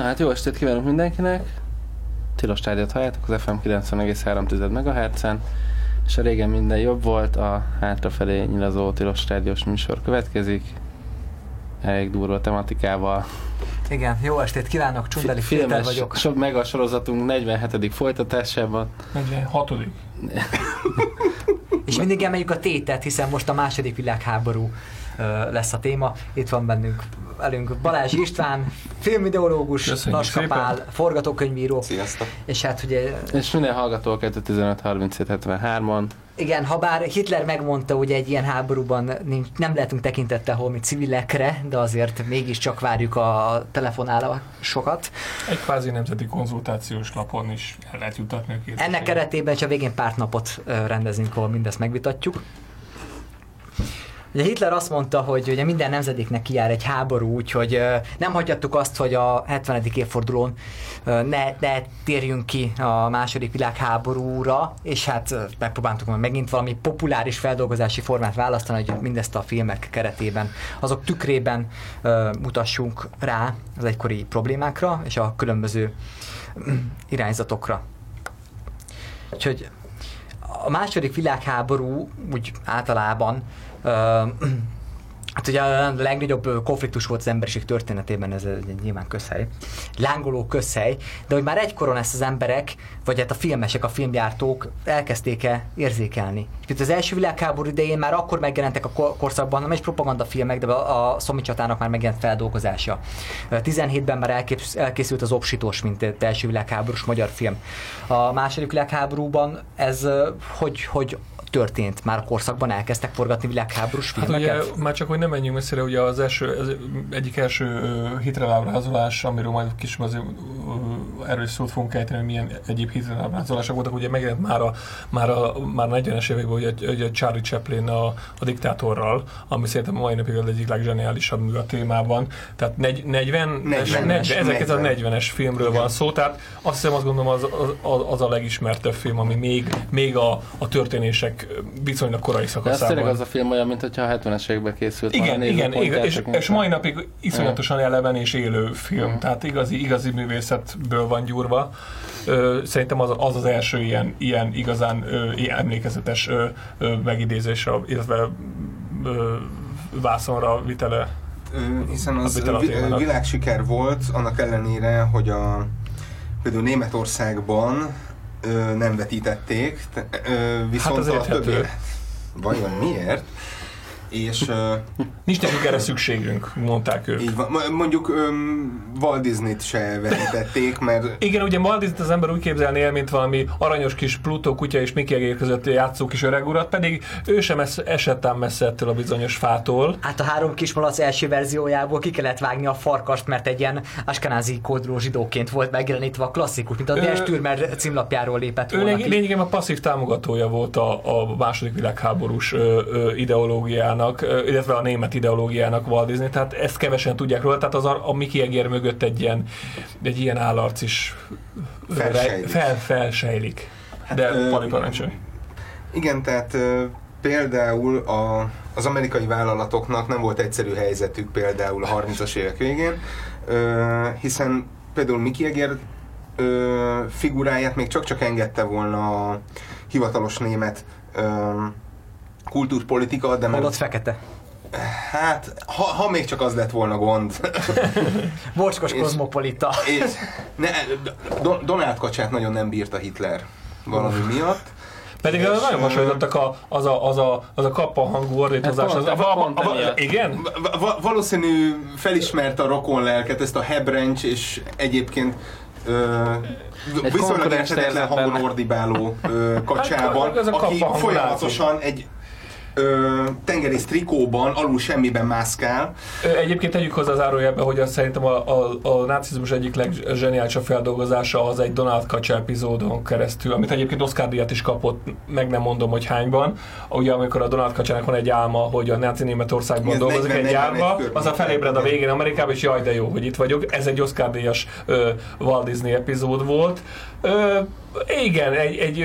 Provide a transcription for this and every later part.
Na hát jó estét kívánok mindenkinek! Tilos tárgyat halljátok az FM 90,3 MHz-en, és a régen minden jobb volt, a hátrafelé nyilazó Tilos rádiós műsor következik, elég durva tematikával. Igen, jó estét kívánok, Csundeli Filmes, vagyok. Sok meg a sorozatunk 47. folytatásában. 46. és mindig emeljük a tétet, hiszen most a második világháború lesz a téma. Itt van bennünk velünk Balázs István, filmideológus, Naskapál, forgatókönyvíró. Sziasztok! És hát ugye... És minden hallgató 215 on igen, ha bár Hitler megmondta, hogy egy ilyen háborúban nincs, nem lehetünk tekintettel holmi civilekre, de azért mégiscsak várjuk a telefonálásokat. Egy kvázi nemzeti konzultációs lapon is el lehet jutatni a két Ennek keretében csak végén pár napot rendezünk, ahol mindezt megvitatjuk. Ugye Hitler azt mondta, hogy ugye minden nemzedéknek kijár egy háború, úgyhogy nem hagyhattuk azt, hogy a 70. évfordulón ne, ne térjünk ki a második világháborúra, és hát megpróbáltuk majd megint valami populáris feldolgozási formát választani, hogy mindezt a filmek keretében, azok tükrében mutassunk rá az egykori problémákra és a különböző irányzatokra. Úgyhogy a második világháború úgy általában Hát ugye a legnagyobb konfliktus volt az emberiség történetében, ez egy nyilván közhely, lángoló közhely, de hogy már egykoron ezt az emberek, vagy hát a filmesek, a filmgyártók elkezdték-e érzékelni. Itt az első világháború idején már akkor megjelentek a korszakban, nem is propagandafilmek, de a, a szomicsatának már megjelent feldolgozása. 17-ben már elkészült az Obsitós, mint az első világháborús magyar film. A második világháborúban ez hogy, hogy történt? Már a korszakban elkezdtek forgatni világháborús filmeket? Hát ugye, már csak, hogy nem menjünk messzire, ugye az első, az egyik első hitrelábrázolás, amiről majd kis azért erről szót fogunk ejteni, hogy milyen egyéb hitrelábrázolások voltak, ugye megjelent már a, már a már 40-es években, ugye, ugye Charlie Chaplin a, a diktátorral, ami szerintem a mai napig az egyik legzseniálisabb mű a témában. Tehát 40, 40, 40, 40 40-es filmről Igen. van szó, tehát azt hiszem, azt gondolom az, az, az a legismertebb film, ami még, még a, a történések viszonylag korai szakaszában. De ez tényleg az a film olyan, mint hogyha a 70-es években készült Igen, igen, igen és, és mai napig iszonyatosan eleven és élő film, mm. tehát igazi, igazi művészetből van gyúrva. Szerintem az az, az első ilyen, ilyen igazán ilyen emlékezetes megidézés, illetve vászonra vitele hiszen az a világsiker volt, annak ellenére, hogy a például Németországban ö, nem vetítették, ö, viszont hát a többi... Vajon miért? És, uh, Nincs nekünk erre szükségünk, mondták ők. Így van. Mondjuk um, Walt Disney-t se vetítették, mert... Igen, ugye Walt Disney az ember úgy képzelni el, mint valami aranyos kis Pluto kutya és Mickey Egér között játszó kis öreg urat, pedig ő sem esett ám messze ettől a bizonyos fától. Hát a három kismalac első verziójából ki kellett vágni a farkast, mert egy ilyen askenázi kódró zsidóként volt megjelenítve a klasszikus, mint a Der Stürmer címlapjáról lépett volna Ő lényegében a passzív támogatója volt a, a második világháborús ö, ö, ideológián ideológiának, illetve a német ideológiának Walt Disney, tehát ezt kevesen tudják róla, tehát az a, a Mickey Egér mögött egy ilyen, egy ilyen állarc is felsejlik. Fel, felsejlik. Hát, De hát, Pali parancsolj. Igen, tehát például a, az amerikai vállalatoknak nem volt egyszerű helyzetük például a 30-as évek végén, hiszen például Mickey Egér figuráját még csak-csak engedte volna a hivatalos német kultúrpolitika, de mert... fekete. Hát, ha, ha még csak az lett volna gond. Bocskos kozmopolita. És ne, Donald kacsát nagyon nem bírta Hitler valami miatt. Pedig és, nagyon hasonlítottak a, az, a, az, a, az a kappa hangú ordítozás. Az, a, a, a, a, igen? valószínű felismerte a rokon lelket, ezt a hebrencs, és egyébként ö, viszonylag érthetetlen hangon ordibáló ö, kacsában, hát, aki folyamatosan egy ö, tengerész trikóban, alul semmiben mászkál. Egyébként tegyük hozzá az árójelbe, hogy azt szerintem a, a, a nácizmus egyik legzseniálisabb feldolgozása az egy Donald Kacsa epizódon keresztül, amit egyébként Oscar díjat is kapott, meg nem mondom, hogy hányban. Ugye amikor a Donald Kacsának van egy álma, hogy a náci Németországban dolgozik egy gyárba, az a felébred a végén Amerikában, és jaj, de jó, hogy itt vagyok. Ez egy Oscar díjas ö, Walt Disney epizód volt. Ö, igen, egy, egy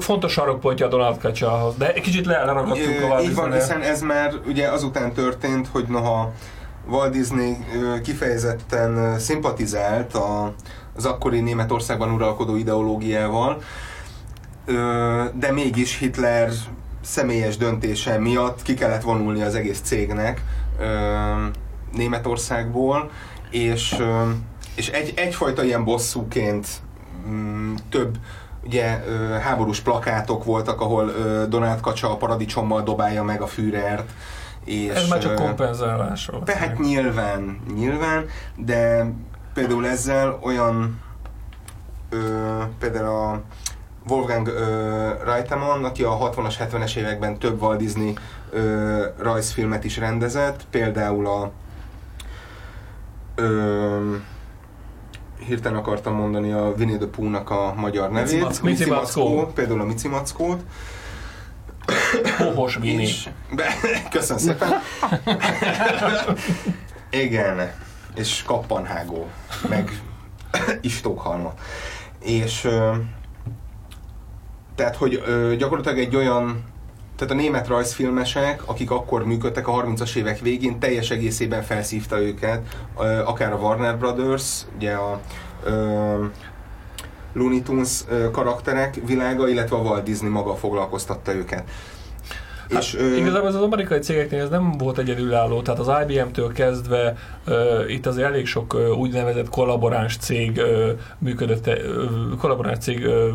fontos sarokpontja a Donald Kacsahoz, de egy kicsit leragadtuk a Így van, hiszen ez már ugye azután történt, hogy noha Walt Disney kifejezetten szimpatizált a, az akkori Németországban uralkodó ideológiával, de mégis Hitler személyes döntése miatt ki kellett vonulni az egész cégnek Németországból, és, és egy, egyfajta ilyen bosszúként mm, több ugye háborús plakátok voltak, ahol Donald Kacsa a paradicsommal dobálja meg a Führert. És, Ez már csak kompenzálás volt. Hát nyilván, nyilván, de például ezzel olyan ö, például a Wolfgang ö, Reitemann, aki a 60-as, 70-es években több Walt Disney ö, rajzfilmet is rendezett, például a ö, hirtelen akartam mondani a Winnie the Pooh-nak a magyar nevét. Mici Mackó. Mici Mackó. Például a Mici Mackót. Pohos be, köszönöm szépen. Igen, és kappanhágó, meg istókhalma. És tehát, hogy gyakorlatilag egy olyan tehát a német rajzfilmesek, akik akkor működtek a 30-as évek végén, teljes egészében felszívta őket, akár a Warner Brothers, ugye a ö, Looney Tunes karakterek világa, illetve a Walt Disney maga foglalkoztatta őket. Hát, és, ö, igazából ez az amerikai cégeknél ez nem volt egyedülálló, tehát az IBM-től kezdve uh, itt azért elég sok uh, úgynevezett kollaboráns cég uh, működött, uh, kollaboráns cég uh,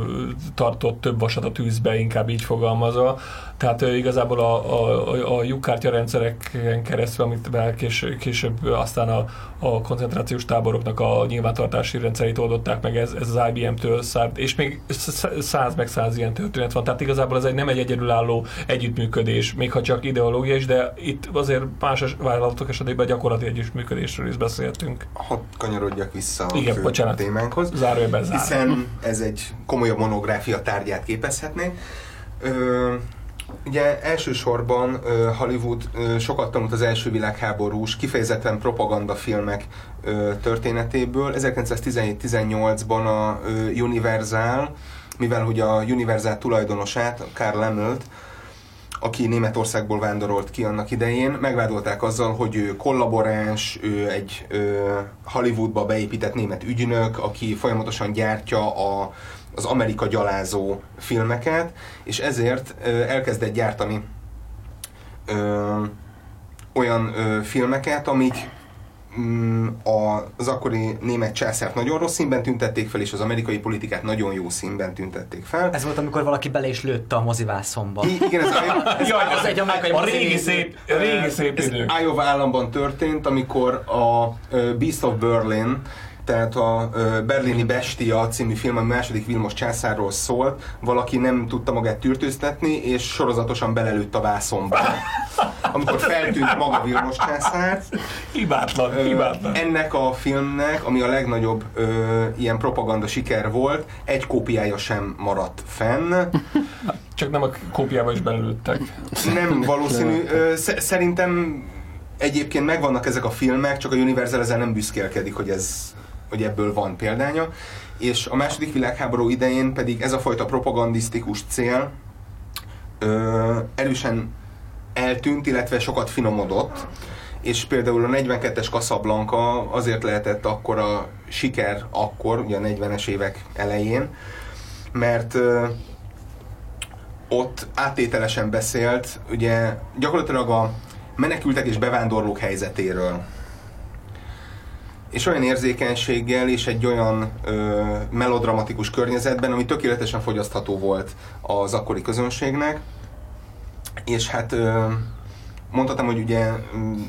tartott több vasat a tűzbe, inkább így fogalmazva. Tehát uh, igazából a, a, a, lyukkártya rendszereken keresztül, amit kés, később aztán a, a koncentrációs táboroknak a nyilvántartási rendszerét oldották meg, ez, ez az IBM-től szállt, és még sz- száz meg száz ilyen történet van. Tehát igazából ez egy nem egy egyedülálló együttműködés, még ha csak ideológia is, de itt azért más vállalatok esetében gyakorlati együttműködésről is beszéltünk. hadd kanyarodjak vissza a Igen, fő bocsánat. témánkhoz. Zárójelben zár. Hiszen ez egy komolyabb monográfia tárgyát képezhetné. Ö, ugye elsősorban Hollywood sokat tanult az első világháborús, kifejezetten propagandafilmek történetéből. 1917-18-ban a Universal, mivel hogy a Universal tulajdonosát, Karl Lammelt, aki Németországból vándorolt ki annak idején, megvádolták azzal, hogy ő kollaboráns, ő egy ö, Hollywoodba beépített német ügynök, aki folyamatosan gyártja a, az Amerika gyalázó filmeket, és ezért ö, elkezdett gyártani ö, olyan ö, filmeket, amik az akkori német császárt nagyon rossz színben tüntették fel, és az amerikai politikát nagyon jó színben tüntették fel. Ez volt, amikor valaki bele is lőtte a mozivászomba. I- igen, ez, ez Jaj, az egy amerikai a régi szép, a régi szép ez idő. Iowa államban történt, amikor a Beast of Berlin, tehát a Berlini Bestia című film, a második Vilmos császárról szólt, valaki nem tudta magát tűrtőztetni, és sorozatosan belelőtt a vászonba. Amikor feltűnt maga Vilmos császár, Hibátlan, Ö, hibátlan. ennek a filmnek, ami a legnagyobb ö, ilyen propaganda siker volt, egy kópiája sem maradt fenn. Csak nem a kópiába is belőttek. Nem valószínű. Ö, sze- szerintem egyébként megvannak ezek a filmek, csak a Universal ezzel nem büszkélkedik, hogy ez hogy ebből van példánya. És a második világháború idején pedig ez a fajta propagandisztikus cél ö, erősen eltűnt, illetve sokat finomodott. És például a 42-es Casablanca azért lehetett akkor a siker akkor, ugye a 40-es évek elején, mert ott áttételesen beszélt, ugye gyakorlatilag a menekültek és bevándorlók helyzetéről. És olyan érzékenységgel és egy olyan ö, melodramatikus környezetben, ami tökéletesen fogyasztható volt az akkori közönségnek. És hát mondhatom, hogy ugye mm,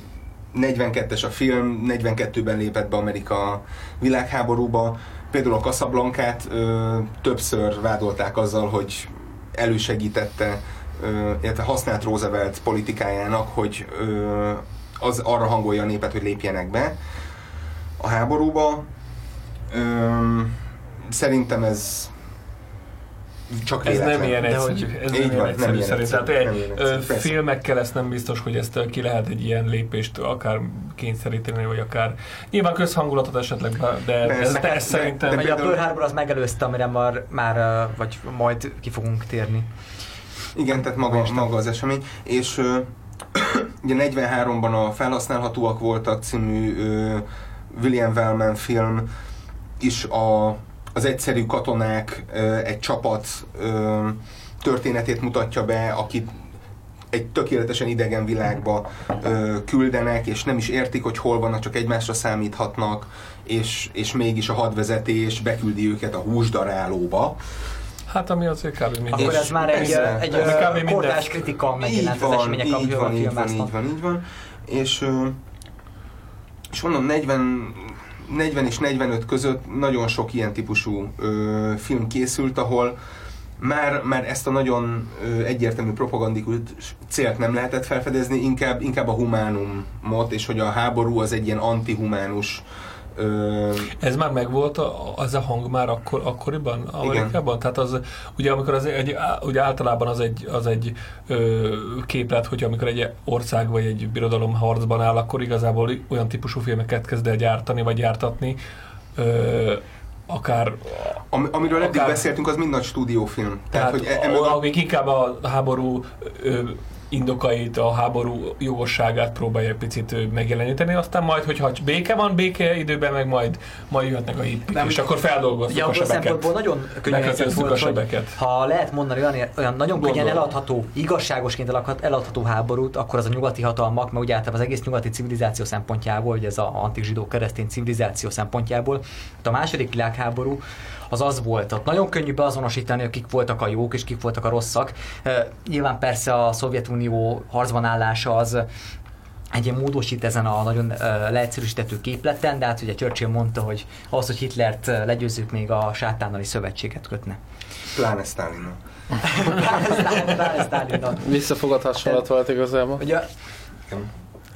42-es a film, 42-ben lépett be Amerika világháborúba. Például a Casablancát ö, többször vádolták azzal, hogy elősegítette, ö, illetve használt Roosevelt politikájának, hogy az arra hangolja a népet, hogy lépjenek be a háborúba. Szerintem ez csak Ez nem ilyen De egyszerű. hogy- Ez nem ilyen van, egyszerű nem ilyen szerintem. egyszerű, Tehát egy, filmekkel ezt nem biztos, hogy ezt ki lehet egy ilyen lépést akár kényszeríteni, vagy akár nyilván közhangulatot esetleg, de Persze. ez, De- de, ez de- szerintem de Vagy a például- Pearl Harbor az megelőzte, amire már, már vagy majd ki fogunk térni. Igen, tehát maga, maga az esemény. És ö, ugye 43-ban a Felhasználhatóak voltak című ö, William Wellman film is a, az egyszerű katonák egy csapat történetét mutatja be, akit egy tökéletesen idegen világba ö, küldenek, és nem is értik, hogy hol vannak, csak egymásra számíthatnak, és, és mégis a hadvezetés beküldi őket a húsdarálóba. Hát ami azért kb. minden. Akkor ez már egy, Persze, egy minden- kortás kritika megjelent az van, események, így amiről a van, így van, így van, így van. És, ö, és mondom, 40, 40 és 45 között nagyon sok ilyen típusú ö, film készült, ahol már, már ezt a nagyon ö, egyértelmű propagandikus célt nem lehetett felfedezni, inkább, inkább a humánumot, és hogy a háború az egy ilyen antihumánus ö, Ez már megvolt, a- az a hang már akkor, akkoriban, Amerikában? Tehát az, ugye amikor az egy, ugye általában az egy, az egy ö, képlet, hogy amikor egy ország vagy egy birodalom harcban áll, akkor igazából olyan típusú filmeket kezd el gyártani, vagy gyártatni, ö, akár Am, amiről eddig Akár- beszéltünk, az mind nagy stúdiófilm. Tehát, hogy e- Tehát, emög a- amik inkább a háború ö, indokait, a háború jogosságát próbálja egy picit megjeleníteni, aztán majd, hogyha béke van, béke időben, meg majd, majd jöhetnek a hippik, Nem, és akkor feldolgozzuk Ugye a a sebeket. nagyon könnyen a volt, hogy sebeket. ha lehet mondani olyan, olyan nagyon könnyen Gondolom. eladható, igazságosként elad- eladható háborút, akkor az a nyugati hatalmak, mert ugye általában az egész nyugati civilizáció szempontjából, ugye ez a antik-zsidó keresztény civilizáció szempontjából, a második világháború az az volt, ott nagyon könnyű beazonosítani, hogy kik voltak a jók és kik voltak a rosszak. Nyilván persze a Szovjetunió harcban állása az egy ilyen módosít ezen a nagyon leegyszerűsítető képleten, de hát ugye Churchill mondta, hogy ahhoz, hogy Hitlert legyőzzük, még a sátánnali szövetséget kötne. pláne Stalinnal. Pláne Stalinnal. Visszafogott hasonlat volt igazából. Ugye.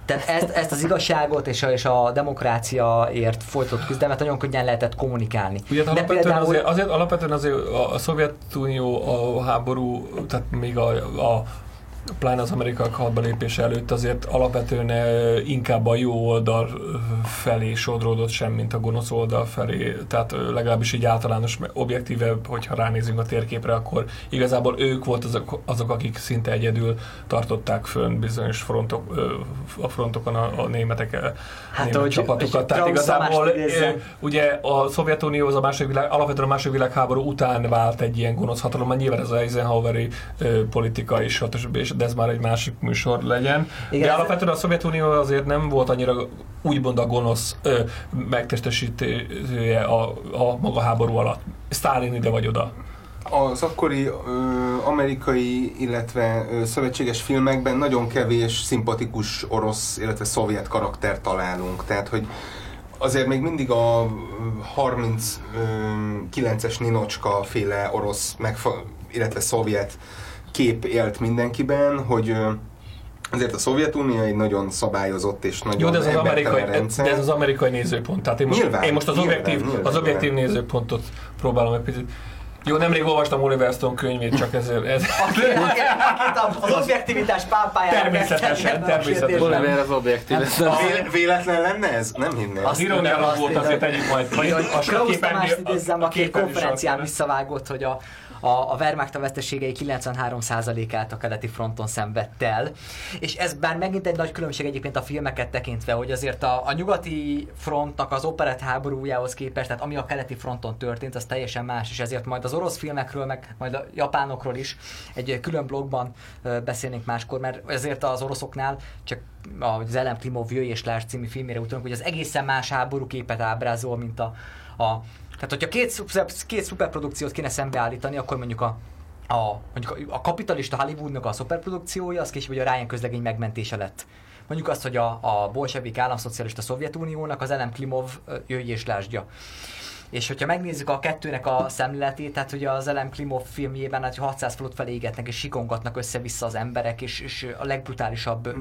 Tehát ezt, ezt az igazságot és a, és a demokráciaért folytatott küzdelmet nagyon könnyen lehetett kommunikálni. Ugye De alapvetően, például- azért, azért, alapvetően azért a, a Szovjetunió a háború, tehát még a, a pláne az amerikai hadba lépése előtt azért alapvetően inkább a jó oldal felé sodródott sem, mint a gonosz oldal felé. Tehát eh, legalábbis így általános, objektíve, hogyha ránézünk a térképre, akkor igazából ők volt azok, azok akik szinte egyedül tartották fönn bizonyos frontok, a frontokon a, a németek, eh, Hát, német hogy- csapatokat. Tehát igazából ugye a Szovjetunió az a második világ, alapvetően a második világháború után vált egy ilyen gonosz hatalom, nyilván ez az Eisenhoweri politika is, stb. és de ez már egy másik műsor legyen. Igen, de alapvetően a Szovjetunió azért nem volt annyira úgymond a gonosz ö, megtestesítője a, a maga háború alatt. Sztálin ide vagy oda. Az akkori ö, amerikai, illetve ö, szövetséges filmekben nagyon kevés szimpatikus orosz, illetve szovjet karakter találunk. Tehát, hogy azért még mindig a ö, 39-es Ninocska féle orosz, megfa- illetve szovjet kép élt mindenkiben, hogy azért a Szovjetunió egy nagyon szabályozott és nagyon Jó, de ez, az amerikai, rendszer. de ez az amerikai nézőpont. Tehát én most, Nyilván, én most az, nyilván, objektív, nyilván, az objektív nyilván. nézőpontot próbálom egy picit. Jó, nemrég olvastam Oliver Stone könyvét, csak ezért... Ez, Aki- akit az objektivitás pápájára Természetesen, a természetesen. Oliver az objektív. ez nem- Vé- véletlen lenne ez? Nem hinném. Azt- az iróniának azt volt, azért tegyük majd A Krausz képernyő- Tamást idézzem, a aki egy képernyő konferencián visszavágott, hogy a, a, a Wehrmacht a veszteségei 93%-át a keleti fronton szenvedte el. És ez bár megint egy nagy különbség egyébként a filmeket tekintve, hogy azért a, a nyugati frontnak az operett háborújához képest, tehát ami a keleti fronton történt, az teljesen más, és ezért majd az orosz filmekről, meg majd a japánokról is egy külön blogban beszélnénk máskor, mert ezért az oroszoknál csak az Elem Klimov Jöjj és Lásd című filmére utalunk, hogy az egészen más háborúképet ábrázol, mint a, a tehát, hogyha két, szuper, két szuperprodukciót kéne szembeállítani, akkor mondjuk a, a, mondjuk a, kapitalista Hollywoodnak a szuperprodukciója, az később, hogy a Ryan közlegény megmentése lett. Mondjuk azt, hogy a, a bolsevik államszocialista Szovjetuniónak az Elem Klimov jöjj és lásdja. És hogyha megnézzük a kettőnek a szemléletét, tehát ugye az Elem Klimov filmjében hát 600 falot felé égetnek és sikongatnak össze-vissza az emberek, és, és a legbrutálisabb ö,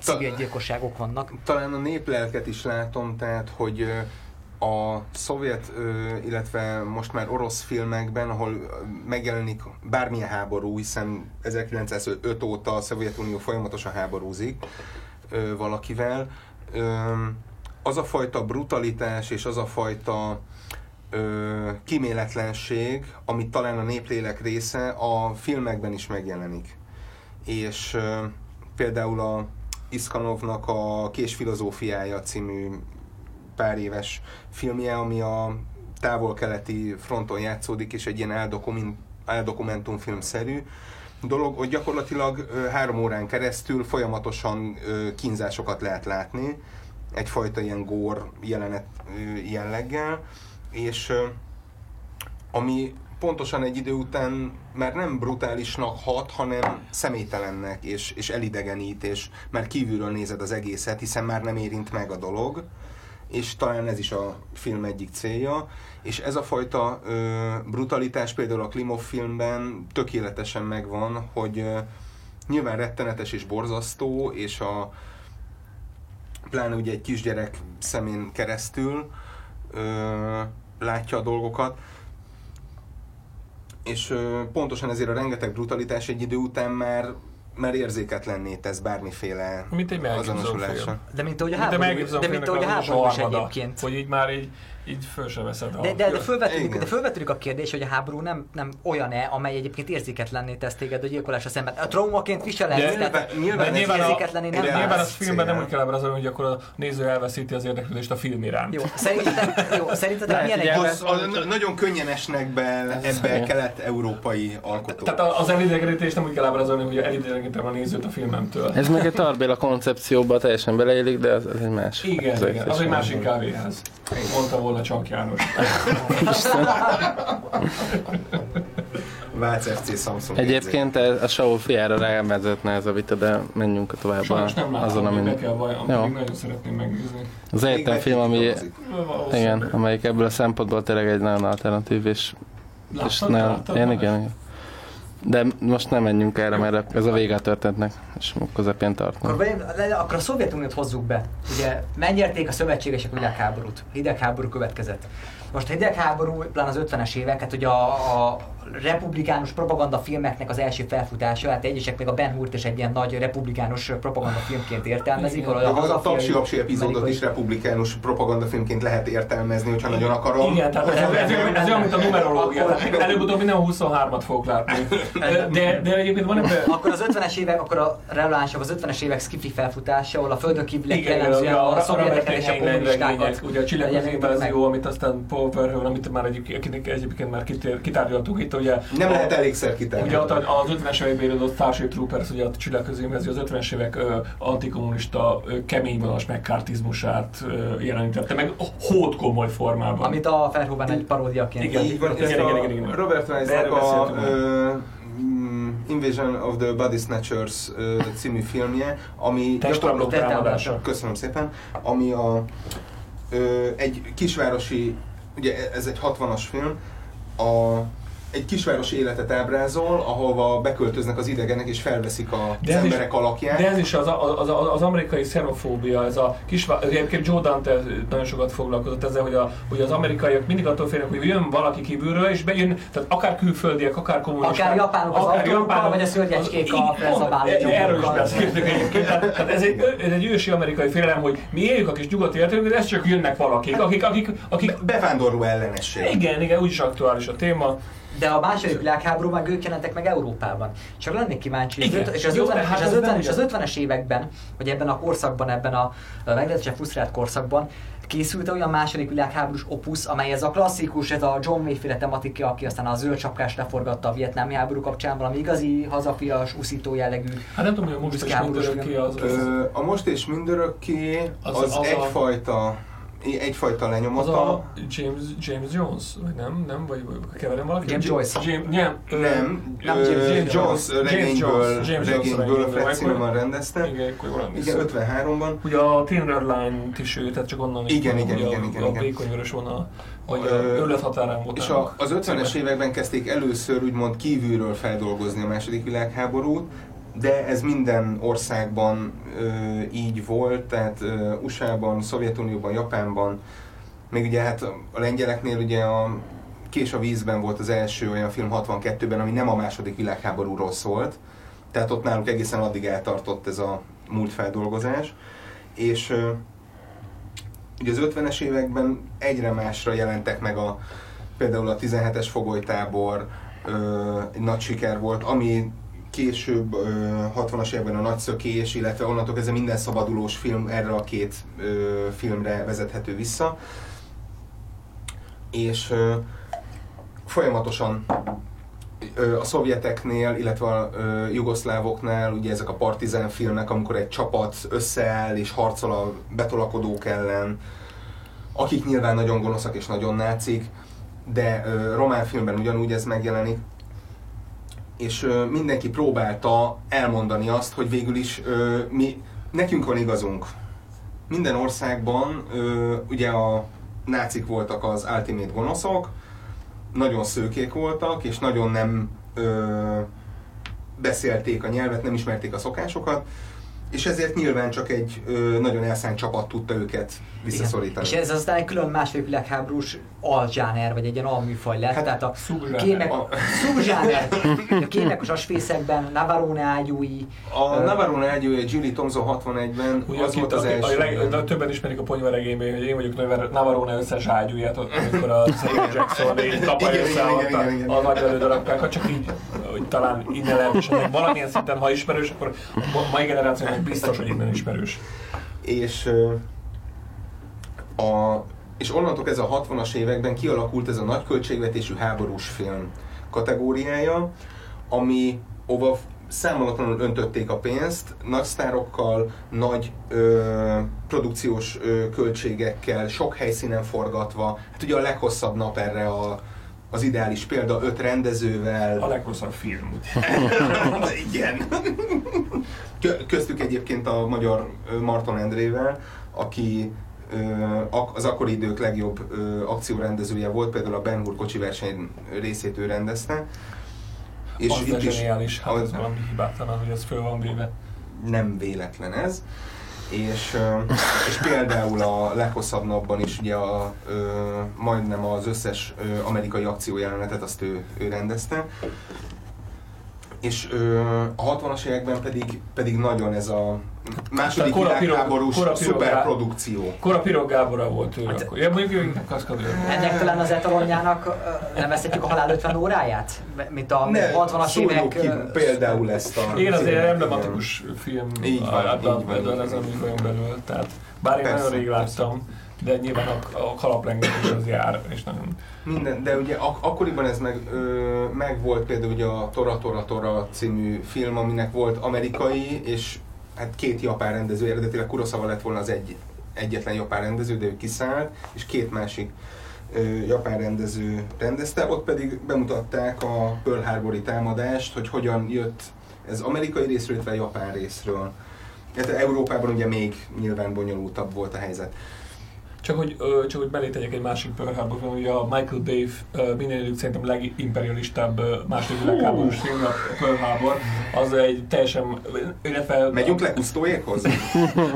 cigánygyilkosságok vannak. talán a néplelket is látom, tehát hogy a szovjet, illetve most már orosz filmekben, ahol megjelenik bármilyen háború, hiszen 1905 óta a Szovjetunió folyamatosan háborúzik valakivel, az a fajta brutalitás és az a fajta ö, kiméletlenség, amit talán a néplélek része, a filmekben is megjelenik. És például a Iskanovnak a Kés filozófiája című pár éves filmje, ami a távol-keleti fronton játszódik, és egy ilyen eldokument, eldokumentumfilmszerű dolog, hogy gyakorlatilag három órán keresztül folyamatosan kínzásokat lehet látni, egyfajta ilyen gór jelenet jelleggel, és ami pontosan egy idő után már nem brutálisnak hat, hanem személytelennek, és, és elidegenít, és már kívülről nézed az egészet, hiszen már nem érint meg a dolog, és talán ez is a film egyik célja, és ez a fajta ö, brutalitás például a Klimov filmben tökéletesen megvan, hogy ö, nyilván rettenetes és borzasztó, és a pláne ugye egy kisgyerek szemén keresztül ö, látja a dolgokat, és ö, pontosan ezért a rengeteg brutalitás egy idő után már már érzéketlenné tesz bármiféle Mint egy azonosulása. film. De mint ahogy a De háború, megépzem de mint ahogy a háború is egyébként. Hogy így már így, így föl sem veszed a... De, de, de, fölvetődik, de fölvetődik a kérdés, hogy a háború nem, nem olyan-e, amely egyébként érzéketlenné tesz téged a gyilkolásra szemben. A traumaként viseled, De tehát nyilván- nyilván érzéketlenné a, nem nyilván az filmben nem úgy kell ábrázolni, hogy akkor a néző elveszíti az érdeklődést a film iránt. Jó, szerintetek, jó, szerintetek milyen egy... nagyon könnyen esnek be ebbe kelet-európai alkotók. Tehát az elidegenítést nem úgy kell ábrázolni, hogy elidegenítem a nézőt a filmemtől. Ez meg egy Tarbéla koncepcióba teljesen beleillik, de az, egy más. Igen, igen, az egy másik kávéház. Mondta volna Csank János. Vác FC Samsung Egyébként ez, a Saul fiára rávezetne ez a vita, de menjünk tovább Sajnos nem látom, azon, amin... be kell vaj, Jó. nagyon szeretném megnézni. Az egyetlen film, ami, igen, amelyik ebből a szempontból tényleg egy nagyon alternatív, és, és Láttad? nagyon, Láttad igen, már? igen, igen. De most nem menjünk erre, mert ez a vége a történetnek, és közepén Akkor, tartunk. le- akkor a Szovjetuniót hozzuk be. Ugye megnyerték a szövetségesek a hidegháborút. Hidegháború következett. Most a hidegháború, pláne az 50-es évek, hát ugye a, a republikánus propaganda filmeknek az első felfutása, hát egyesek még a Ben Hurt is egy ilyen nagy republikánus propaganda filmként értelmezik, Igen. a a hazafiai Tapsi Apsi epizódot amerikai- is republikánus propagandafilmként lehet értelmezni, hogyha nagyon akarom. Igen, tehát ez, ez, ez, ez olyan, mint a numerológia. Előbb-utóbb minden 23-at fogok látni. De, de egyébként van ebben... Akkor az 50-es évek, akkor a relevánsabb az 50-es évek skifi felfutása, ahol a földön kívüliek jellemzően a, a, a szovjeteket és a kommunistákat. ugye a csillagközében jelenítik ez meg. jó, amit aztán Paul Verhoeven, amit már egyébként, már kitárgyaltuk itt, ugye Nem a- lehet elégszer kitárni. Ugye az 50-es években írodott Starship Troopers, ugye a csillagközében az 50-es évek ö, antikommunista ö, keményvonalas megkártizmusát ö, jelenítette meg hót komoly formában. Amit a Verhoeven egy paródiaként. Igen. Igen, igen, a igen, igen. Robert erről a ö, mm, Invasion of the Body Snatchers ö, című filmje, ami gyakorlatilag- támadása. Köszönöm szépen. Ami a, ö, egy kisvárosi, ugye ez egy 60-as film, a, egy kisvárosi életet ábrázol, ahova beköltöznek az idegenek és felveszik a, De az ez is- emberek alakját. De ez is az, az, az, az amerikai xenofóbia, ez a kis, egyébként Joe Dante nagyon sokat foglalkozott ezzel, hogy, a, hogy az amerikaiak mindig attól félnek, hogy jön valaki kívülről, és bejön, tehát akár külföldiek, akár kommunisták. Akár japánok az autókkal, vagy a szörnyecskék a pont, Erről is beszéltünk egyébként. Tehát, tehát ez, egy, ez egy ősi amerikai félelem, hogy mi éljük a kis nyugati életünket, de ez csak jönnek valakik, akik, akik, akik Bevándorló ellenesség. igen, igen, úgyis aktuális a téma. De a második világháborúban meg ők jelentek meg Európában. Csak lennék kíváncsi, hogy Igen. öt- és az, Jó, 50, de hát és az, ez 50, nem és az ugye- 50-es években, vagy ebben a korszakban, ebben a a meglehetősen frusztrált korszakban, készült olyan második világháborús opusz, amely ez a klasszikus, ez a John Wayne féle tematika, aki aztán a zöld csapkást leforgatta a vietnámi háború kapcsán, valami igazi, hazafias, uszító jellegű. Hát nem tudom, hogy a most Háborús mindörökké az, az, a most és mindörökké Az- az, az a- egyfajta, egyfajta Az lenyomata. a James, James Jones, vagy nem? Nem? Vagy, vagy keverem valaki? James Joyce. James, nem, ö, Nem, Nem, James- James, Jones James regényből, James regényből regényből. Fred Zinnemann rendezte. Igen, Igen, emlékszem. 53-ban. Ugye a Thinner Line-t is ő, tehát csak onnan Igen, igen, ugye igen, a, igen, a igen. vékonyvörös vonal, vagy a Ö, őrület határán volt. És a, az 50-es években kezdték először úgymond kívülről feldolgozni a második világháborút, de ez minden országban ö, így volt, tehát ö, USA-ban, Szovjetunióban, Japánban, még ugye hát a lengyeleknél ugye a Kés a vízben volt az első olyan film 62-ben, ami nem a második világháborúról szólt, tehát ott náluk egészen addig eltartott ez a múltfeldolgozás, és ö, ugye az 50-es években egyre másra jelentek meg a például a 17-es fogolytábor ö, egy nagy siker volt, ami később, ö, 60-as években a Nagy Szökés, illetve onnantól kezdve minden szabadulós film erre a két filmre vezethető vissza. És folyamatosan a szovjeteknél, illetve a jugoszlávoknál ugye ezek a partizán filmek, amikor egy csapat összeáll és harcol a betolakodók ellen, akik nyilván nagyon gonoszak és nagyon nácik, de román filmben ugyanúgy ez megjelenik, és mindenki próbálta elmondani azt, hogy végül is mi, nekünk van igazunk. Minden országban ugye a nácik voltak az ultimate gonoszok, nagyon szőkék voltak, és nagyon nem beszélték a nyelvet, nem ismerték a szokásokat, és ezért nyilván csak egy ö, nagyon elszánt csapat tudta őket visszaszorítani. És ez aztán egy külön második világháborús alzsáner, vagy egy ilyen alműfaj lett. Hát tehát a kémek, A- szubzsáner. A kémek a sasfészekben, Navarone ágyúi, A Ö, Navarone ágyúja Julie Thompson 61-ben, Ugye, az volt az első. a leg, na, többen ismerik a ponyvaregényben, hogy én vagyok Navar- Navarone összes ágyúját, amikor a Samuel Jackson így kapja Igen, össze igen, a, igen, igen, igen. a nagy elődarabkákat, csak így, hogy talán innen lehet, és valamilyen szinten, ha ismerős, akkor a mai generációnak biztos, hogy innen ismerős. és a, és onnantól ez a 60-as években kialakult ez a nagy költségvetésű háborús film kategóriája, ami ova számolatlanul öntötték a pénzt, nagy sztárokkal, nagy ö, produkciós ö, költségekkel, sok helyszínen forgatva. Hát ugye a leghosszabb nap erre a, az ideális példa, öt rendezővel. A legrosszabb film. Igen. Kö- Köztük egyébként a magyar Marton Endrével, aki az akkori idők legjobb akciórendezője volt, például a Ben Hur kocsi verseny részét ő rendezte. És az itt a zseniális, hát az- ez valami hibátlan, hogy ez föl van véve. nem véletlen ez. És, és például a leghosszabb napban is ugye a, ö, majdnem az összes amerikai akciójelenetet azt ő, ő rendezte. És a 60-as években pedig, pedig nagyon ez a második Kora világháborús kora szuperprodukció. Kora Pirog Gáborral volt tőle Hát- akkor. Ja, mondjuk ő kaszkadőr. ennek talán az etalonjának nevezhetjük a halál 50 óráját? Mint a 60-as szóljuk évek... ki például ezt a... Igen, azért emblematikus film Így van, a- így ezen van. műfajon belül. Tehát, bár én nagyon rég láttam, de nyilván a, a kalaprengetés az jár, és nagyon... Minden, de ugye ak- akkoriban ez meg, ö, meg volt például ugye a Tora Tora Tora című film, aminek volt amerikai, és hát két japán rendező, eredetileg Kurosawa lett volna az egy, egyetlen japán rendező, de ő kiszállt, és két másik ö, japán rendező rendezte, ott pedig bemutatták a Pearl Harbori támadást, hogy hogyan jött ez amerikai részről, illetve japán részről. Hát Európában ugye még nyilván bonyolultabb volt a helyzet. Csak hogy, ö, csak hogy tegyek egy másik Pearl Harbor ugye a Michael Bay ö, minden idők szerintem legimperialistább ö, második világháborús film, a Pearl Harbor, az egy teljesen, illetve... Megyünk le Kusztóékhoz?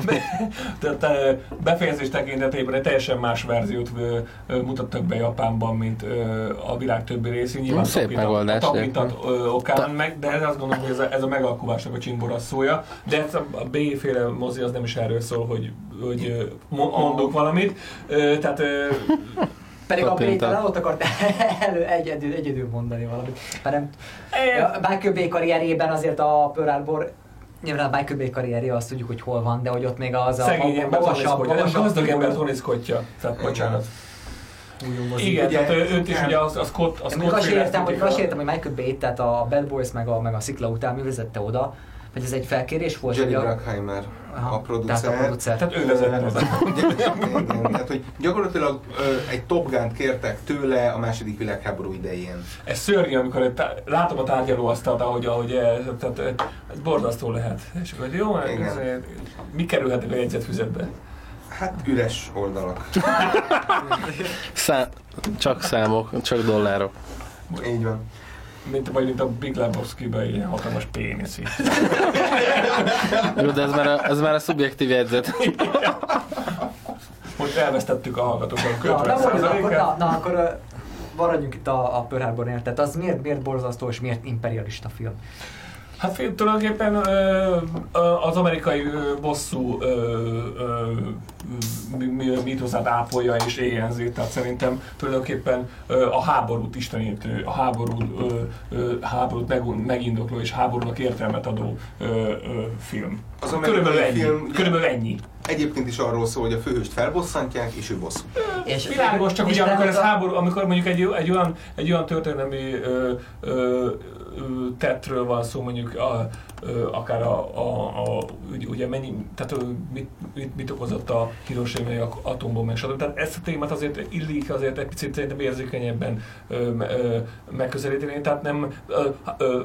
Tehát te befejezés tekintetében egy teljesen más verziót ö, ö, mutattak be Japánban, mint ö, a világ többi részén. Nyilván Szép tapintat- megoldás, A tapintat okán, Ta- meg, de ez azt gondolom, hogy ez a, ez a megalkuvásnak a csimborasszója. De ez a, a B-féle mozi az nem is erről szól, hogy, hogy mondok valamit. Tehát Pedig a. Péter nem ott akart elő, egyedül, egyedül mondani valamit. Hanem a Michael Bay karrierében azért a Pearl Harbor Nyilván a Michael Bay karrierje azt tudjuk, hogy hol van, de hogy ott még az a, szegény a ember magasabb, nem magasabb gazdag ember figura. toniszkotja. Tehát bocsánat. Igen, Ugye, tehát őt is ugye az, az Scott, az Scott azt értem, hogy, azt értem, hogy Michael Bay, tehát a Bad Boys meg a, meg a Szikla után mi vezette oda, vagy ez egy felkérés volt? Jerry a, Bruckheimer, a producer. Tehát a producer. Tehát ő oda. Igen, tehát, hogy gyakorlatilag ö, egy Top Gun-t kértek tőle a második világháború idején. Ez szörnyű, amikor egy tá- látom a tárgyalóasztalt, ahogy, ahogy ez, tehát, ez borzasztó lehet. És akkor, hogy jó, ez, Igen. mi kerülhetnek a jegyzetfüzetbe? Hát üres oldalak. Szá- csak számok, csak dollárok. Így van. Mint, vagy mint a Big Lebowski-ben, ilyen hatalmas pénisz így. Jó, de ez már a, ez már a szubjektív jegyzet. Most elvesztettük a hallgatókat Na, na, akkor, 50%-át. na, na, akkor maradjunk itt a, a Pearl Harbornél. Tehát az miért, miért borzasztó és miért imperialista film? Hát tulajdonképpen az amerikai bosszú mítoszát ápolja és éjjenzi, tehát szerintem tulajdonképpen a háborút istenítő, a háború, háborút meg, megindokló és háborúnak értelmet adó film. Az Körülbelül ennyi. film, Körülbelül ennyi. Egyébként is arról szól, hogy a főhőst felbosszantják, és ő bosszú. És Világos, csak ugye amikor ez bemutat- háború, amikor mondjuk egy, egy olyan, egy olyan történelmi ö, ö, tettről van szó, mondjuk a, akár a, a, a ugye mennyi, tehát mit, mit, mit okozott a hiroshima atombomba, stb. Tehát ezt a témát azért illik azért egy picit szerintem érzékenyebben ö, me- ö, megközelíteni, tehát nem ö, ö,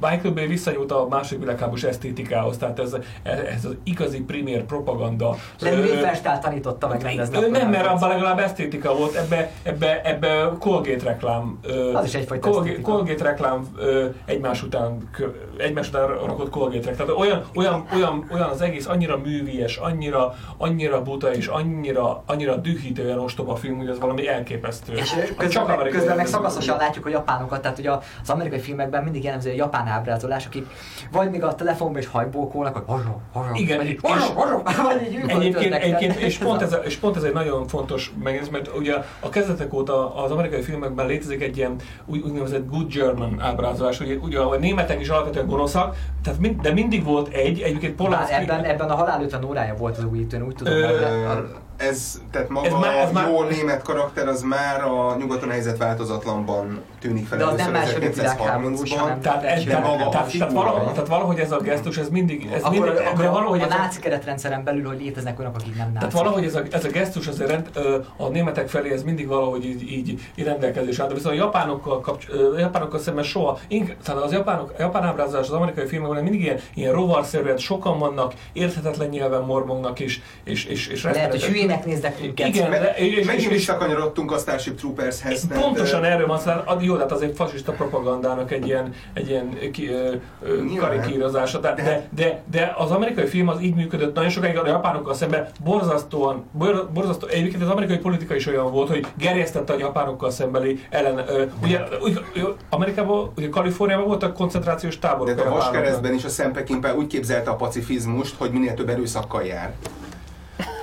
Michael Bay visszanyúlt a második világháborús esztétikához, tehát ez, ez az igazi primér propaganda. Riefenstahl tanította meg rendezni. Nem, mert abban legalább esztétika volt, ebbe, ebbe, ebbe Colgate reklám. ö, Az is egyfajta Colgate. Colgate reklám ö, egymás után, egymás után rakott Colgate reklám. Tehát olyan, olyan, olyan, olyan az egész annyira művies, annyira, annyira buta és annyira, annyira dühítően ostoba film, hogy ez valami elképesztő. És Csak közben, meg, amerikai közben meg szakaszosan látjuk a japánokat, tehát ugye az amerikai filmekben mindig jellemző a japán ábrázolás, akik vagy még a telefonban is hajbókolnak, vagy horror, horror, Igen, vagy így, horror, horror, vagy így Egyébként, egyébként és, pont ez, és pont ez egy nagyon fontos megnéz, mert ugye a kezdetek óta az amerikai filmekben létezik egy ilyen úgy, úgynevezett good German ábrázolás, ugye, ugye a németek is alapvetően gonoszak, tehát mind, de mindig volt egy, egyébként Polanski... ebben, ebben a halál 50 órája volt az új én úgy tudom. Ö, Ö, a- Ez, tehát maga Ez már- ez a már- jó német karakter, az már a nyugaton helyzet változatlanban tűnik fel De az nem második világháborús, 1930-ban. hanem Tehát, ez, tehát, maga a tehát, tehát, valahogy, tehát valahogy ez a gesztus, ez mindig, ez akkor, mindig, akkor de valahogy a ez a, náci keretrendszeren belül, hogy léteznek olyanok, akik nem nácik. Tehát valahogy ez a, ez a gesztus azért rend, a németek felé ez mindig valahogy így, így, így rendelkezés áll, de viszont a japánokkal, kapcs, japánokkal szemben soha, ink, tehát az japánok, a japán ábrázolás az amerikai filmekben mindig ilyen, ilyen rovarszerűen sokan vannak, érthetetlen nyelven mormognak és, és, és, és Lehet, hogy hülyének néznek minket. Igen, de, és, Megint és, visszakanyarodtunk a Starship Troopershez. tehát, Pontosan erről van szó, ad- jó, tehát az egy fasiszta propagandának egy ilyen, egy ilyen ki, ö, ö, Nyilván. karikírozása. De, de, de, de, az amerikai film az így működött nagyon sokáig a japánokkal szemben borzasztóan, bor- borzasztó, egyébként az amerikai politika is olyan volt, hogy gerjesztette a japánokkal szembeni ellen. Ö, ugye, úgy, ö, Amerikában, ugye Kaliforniában voltak koncentrációs táborok. De a a vaskeresztben is a Szempekinpel úgy képzelte a pacifizmust, hogy minél több erőszakkal jár.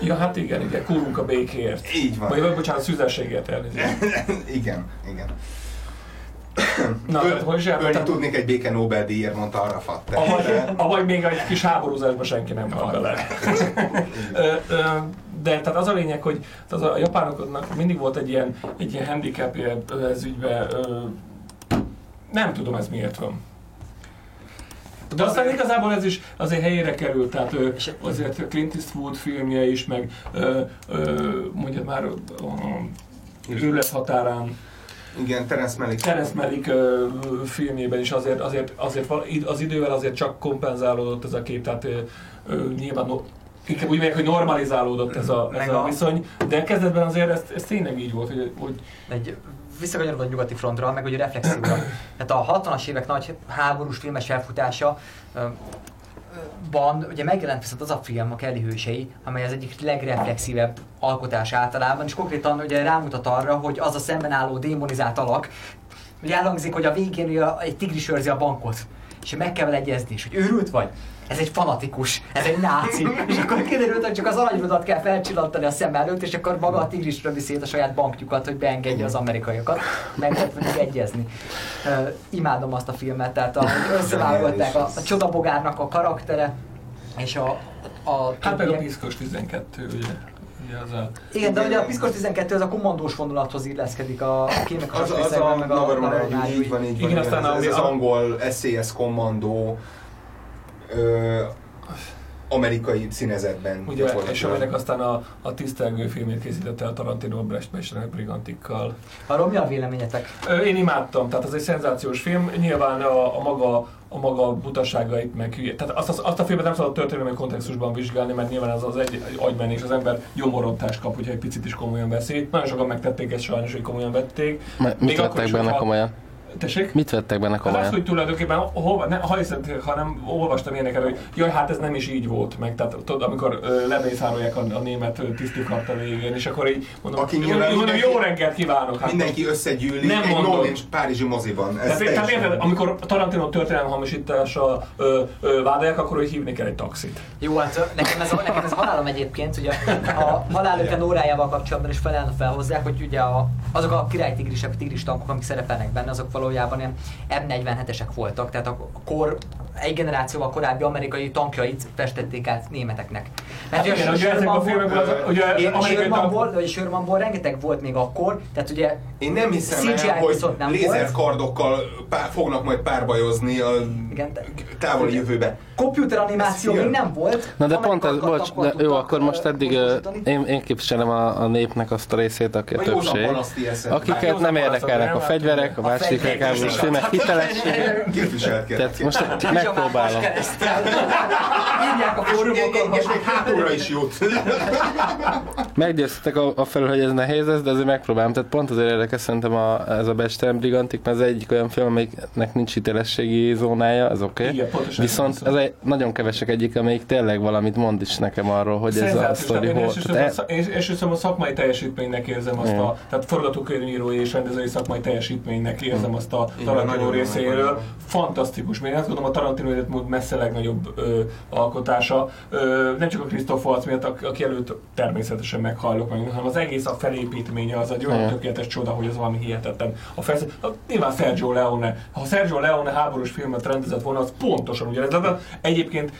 Ja, hát igen, igen, kúrunk a békéért. Így van. Vagy, vagy bocsánat, szüzességért elnézést. igen, igen. Na, Öl, tehát hogy is ölni elmondtam? tudnék egy béke Nobel-díjért, mondta Arafat. Avagy, Tehát, még egy kis háborúzásba senki nem hal bele. De tehát az a lényeg, hogy az a japánoknak mindig volt egy ilyen, egy ilyen handicapje ez ügybe. Nem tudom ez miért van. De aztán igazából ez is azért helyére került, tehát azért a Clint Eastwood filmje is, meg mondjad már őrület határán, igen, Terence Malick. Terence Malick ö, filmjében is azért, azért, azért az idővel azért csak kompenzálódott ez a kép, tehát ö, nyilván inkább úgy mondják, hogy normalizálódott ez a, ez a a- viszony, de kezdetben azért ez, ez tényleg így volt, hogy, hogy egy visszakanyarodva a nyugati frontra, meg ugye reflexívra. Tehát a 60-as évek nagy háborús filmes ö, van, ugye megjelent viszont az a film, a Kelly hősei, amely az egyik legreflexívebb alkotás általában, és konkrétan ugye rámutat arra, hogy az a szemben álló démonizált alak, hogy elhangzik, hogy a végén ugye egy tigris őrzi a bankot, és meg kell egyezni, és hogy őrült vagy? Ez egy fanatikus, ez egy náci. és akkor kiderült, hogy csak az aranyrudat kell felcsillantani a szem előtt, és akkor maga a tigrisről viszi a saját bankjukat, hogy beengedje az amerikaiakat. Meg lehet velük egyezni. Uh, imádom azt a filmet, tehát ahogy összeválogatták a, a csodabogárnak a karaktere, és a, a hát meg a piszkos 12, ugye, ugye az a... Igen, de ugye a Piszkos 12 az a kommandós vonulathoz illeszkedik a kémek Az, az a meg a Navarone, Navarone így van, így van. Igen, aztán ez, ami ez az a- angol SCS kommandó ö, amerikai színezetben. Ugye, és aminek aztán a, a tisztelgő filmét készítette a Tarantino Brecht Mesternek Brigantikkal. Arról mi a véleményetek? Én imádtam, tehát az egy szenzációs film, nyilván a, a maga a maga butaságait, meg hülye. Tehát azt, azt, azt a filmet nem szabad történelmi kontextusban vizsgálni, mert nyilván az, az egy, egy agymenés, az ember gyomorontást kap, hogyha egy picit is komolyan veszi. Nagyon sokan megtették ezt sajnos, hogy komolyan vették. M- Még Mit akkor vettek is, benne komolyan? Tessék? Mit vettek benne Hát azt, komolyan? hogy tulajdonképpen, hova, ne, ha hiszem, hanem olvastam ilyeneket, hogy jaj, hát ez nem is így volt, meg tehát tudod, amikor ö, lemészárolják a, a német ö, tisztikart a végén, és akkor így mondom, Aki jó, mindenki- jó reggelt kívánok! Hát Mindenki összegyűlik Nem egy mondod. no Párizsi moziban. Ez Tehát, tehát érted, amikor Tarantino történelem hamisítása vádolják, akkor hogy hívni kell egy taxit. Jó, hát nekem ez, a, nekem ez a halálom egyébként, ugye a halál 50 órájával kapcsolatban is fel, felhozzák, hogy ugye a, azok a királytigrisek, tigris tankok, amik szerepelnek benne, azok valójában ilyen M47-esek voltak, tehát a kor, egy generációval korábbi amerikai tankjait festették át németeknek. Hát ugye igen, ugye ezekben a filmekben az, ugye tank... vagy Shermanból rengeteg volt még akkor, tehát ugye Én nem hiszem CGI el, hogy nem lézerkardokkal pár, fognak majd párbajozni a Igen, te- távoli ugye- jövőbe. Computer animáció még nem volt. Na de pont ez, bocs, de jó, akkor most eddig én, én képviselem a, a népnek azt a részét, aki a A többség. Akiket nem érdekelnek a nem? fegyverek, a A fegyverek. világháborús filmek hitelessége. Képviselkednek. Tehát most megpróbálom. Írják a fórumokon, és még hátulra is jut. Meggyőztetek a, a felül, hogy ez nehéz lesz, de azért megpróbálom. Tehát pont azért érdekes szerintem a, ez a Becstelen Brigantik, mert ez egyik olyan film, amelyiknek nincs hitelességi zónája, az oké. Okay. Viszont ez egy, nagyon kevesek egyik, amelyik tényleg valamit mond is nekem arról, hogy ez a sztori hol. szak- és- Elsősorban a szakmai teljesítménynek érzem azt a, tehát forgatókönyvírói és rendezői szakmai teljesítménynek érzem azt a Tarantino részéről. Fantasztikus. Még azt gondolom a Tarantino életmód messze legnagyobb ö, alkotása. Ö, nem csak a Christoph Waltz miatt, ak- aki előtt természetesen meghallok meg, hanem az egész a felépítménye az egy olyan tökéletes csoda, hogy az valami hihetetlen. A felsz... a, nyilván Sergio Leone. Ha Sergio Leone háborús filmet rendezett volna, az pontosan ugyanez. De egyébként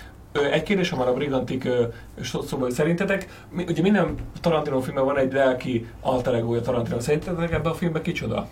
Egy kérdés, ha már a Brigantik ö, szó- szóba, hogy szerintetek, ugye minden Tarantino filmben van egy lelki alter egója Tarantino. Szerintetek ebben a filmben kicsoda?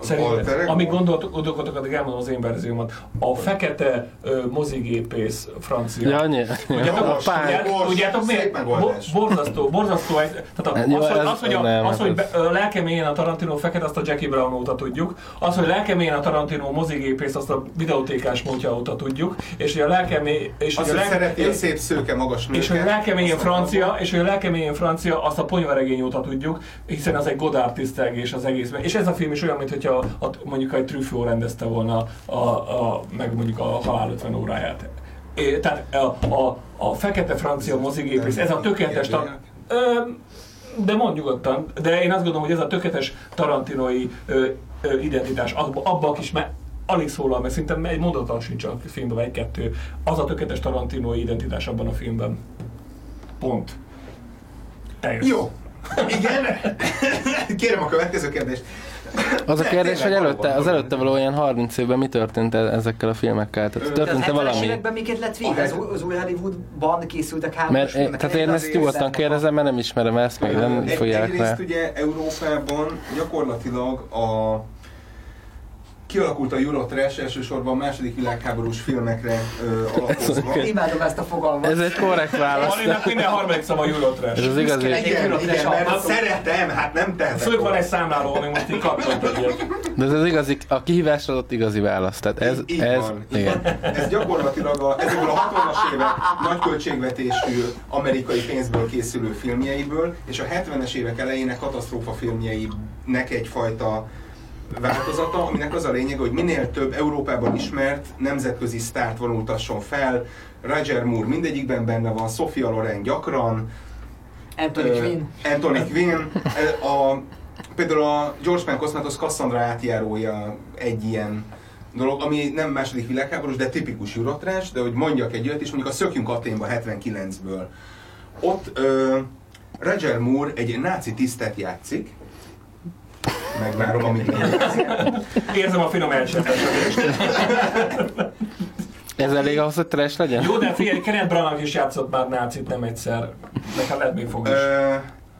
Az ego? amíg gondoltok, gondolkodtok, addig elmondom az én verziómat. A fekete ö, mozigépész francia. Ja, annyi. Tudjátok, tudjátok, gyors, tudjátok miért? Borzasztó, borzasztó. egy- Tehát Jó, a, az, hogy, ez- az, hogy, a, nem, az, hogy be- ö, lelkemélyen a Tarantino fekete, azt a Jackie Brown óta tudjuk. Az, hogy lelkemélyen a Tarantino mozigépész, azt a videótékás múltja óta tudjuk. És hogy a lelkemé... És Azt, hogy a hogy lelke- szereti a szép szőke magas nőket. és hogy lelkeményen azt francia, és hogy lelkeményen francia, azt a ponyvaregény óta tudjuk, hiszen az egy Godard tisztelgés az egészben. És ez a film is olyan, mintha a, mondjuk egy Truffaut rendezte volna a, a, meg mondjuk a Halál 50 óráját. É, tehát a, a, a fekete francia mozigépész, ez a tökéletes... Ta, ö, de mond nyugodtan, de én azt gondolom, hogy ez a tökéletes tarantinoi ö, ö, identitás, abba, abba a kis, mert alig szólal, mert szinte egy mondatlan sincs a filmben, vagy egy-kettő. Az a tökéletes tarantinoi identitás abban a filmben. Pont. Teljes. Jó. Igen? Kérem a következő kérdést. Az a kérdés, hogy előtte, az előtte való ilyen 30 évben mi történt e- ezekkel a filmekkel? Tehát az történt-e 70-es valami? években miket lett vége? Az, új- az új Hollywoodban készültek háborús filmek. tehát én ezt nyugodtan kérdezem, mert nem ismerem ezt, meg nem fogják. Egyrészt ugye Európában gyakorlatilag a kialakult a Eurotrash elsősorban a második világháborús filmekre ö, alapozva. Imádom ezt a fogalmat. Ez egy korrekt válasz. Alinak minden harmadik szava Eurotrash. Ez az igazi. Igen, Eurotrash igen, mert szeretem, hát nem tehetek Főleg van egy számláló, ami most így egyet. De ez az igazi, a kihívásra adott igazi válasz. Tehát ez, Így ez, van, így igen. van. Ez gyakorlatilag a, ezekből a 60-as évek nagy költségvetésű amerikai pénzből készülő filmjeiből, és a 70-es évek elejének katasztrófa filmjeinek egyfajta változata, aminek az a lényeg, hogy minél több Európában ismert nemzetközi sztárt vonultasson fel. Roger Moore mindegyikben benne van, Sofia Loren gyakran, Anthony Ö, Quinn. Anthony Quinn. A, például a George Man Cosmatos Cassandra átjárója egy ilyen dolog, ami nem második világháborús, de tipikus Eurotrash, de hogy mondjak egy olyat is, mondjuk a Szökjünk Aténba 79-ből. Ott ö, Roger Moore egy náci tisztet játszik, megvárom, amíg Érzem a finom elcsendesülést. Ez elég ahhoz, hogy trash legyen? Jó, de figyelj, Kenneth Branagh is játszott már nácit nem egyszer. Nekem lehet még fog is.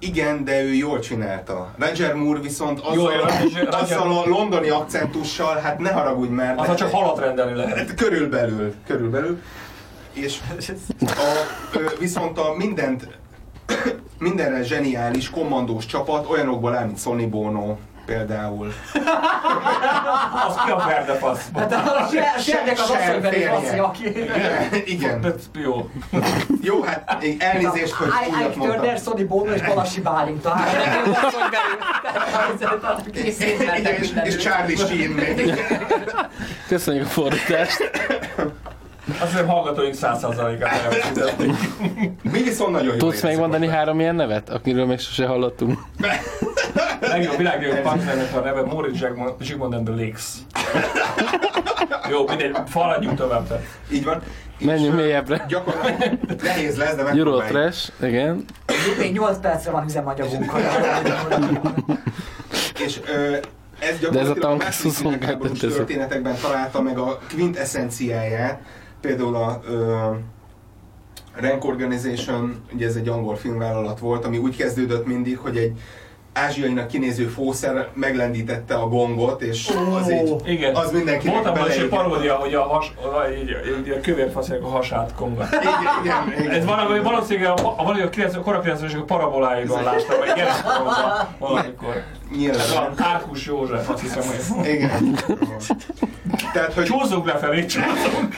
Igen, de ő jól csinálta. Roger Moore viszont Jó, azzal, Roger- azzal a londoni akcentussal, hát ne haragudj már. De- csak halat rendelni lehet. Körülbelül, körülbelül. És a, viszont a mindent, mindenre zseniális kommandós csapat olyanokból áll, mint Sonny Bono, például. Az ki a verde fasz. Hát a sérnek az Sem asszony pedig férje. faszi, aki... Igen. Jó. Jó, hát még elnézést, hogy újat Ike mondtam. Turner, Sonny Bono és Balasi Bálint. A három asszony belül. Kész Igen, és, és Charlie Sheen még. Köszönjük a fordítást. Azt hiszem hallgatóink 100%-át elveszítették. Mi viszont nagyon jó Tudsz megmondani három ilyen nevet, akiről még sose hallottunk? Legjobb világgyűlölt punkzernek a neve Moritz Zsigmond and the Lakes. Jó, mindegy, faladjunk tovább. Tehát. Így van. Menjünk mélyebbre. Gyakorlatilag nehéz lesz, de megpróbáljuk. Trash, igen. Még 8 percre van üzemanyagunk. És ö, ez De ez a gyakorlatilag a második 22 világháborús történetekben találta meg a quintessenciáját. Például a ö, Rank Organization, ugye ez egy angol filmvállalat volt, ami úgy kezdődött mindig, hogy egy ázsiainak kinéző fószer meglendítette a gongot, és az így, Igen. az mindenkinek Voltam most egy paródia, hogy a, has, a, így, így, a kövér faszének a hasát kongat. Igen, igen, igen. Ez valami, valószínűleg a, a, valami a, 90, a kora 90-es a paraboláiban láttam, vagy keresztül valamikor. Nyilván. Van, Árkus József, azt hiszem, hogy... Igen. Tehát, hogy Csúszunk lefelé, csúszunk!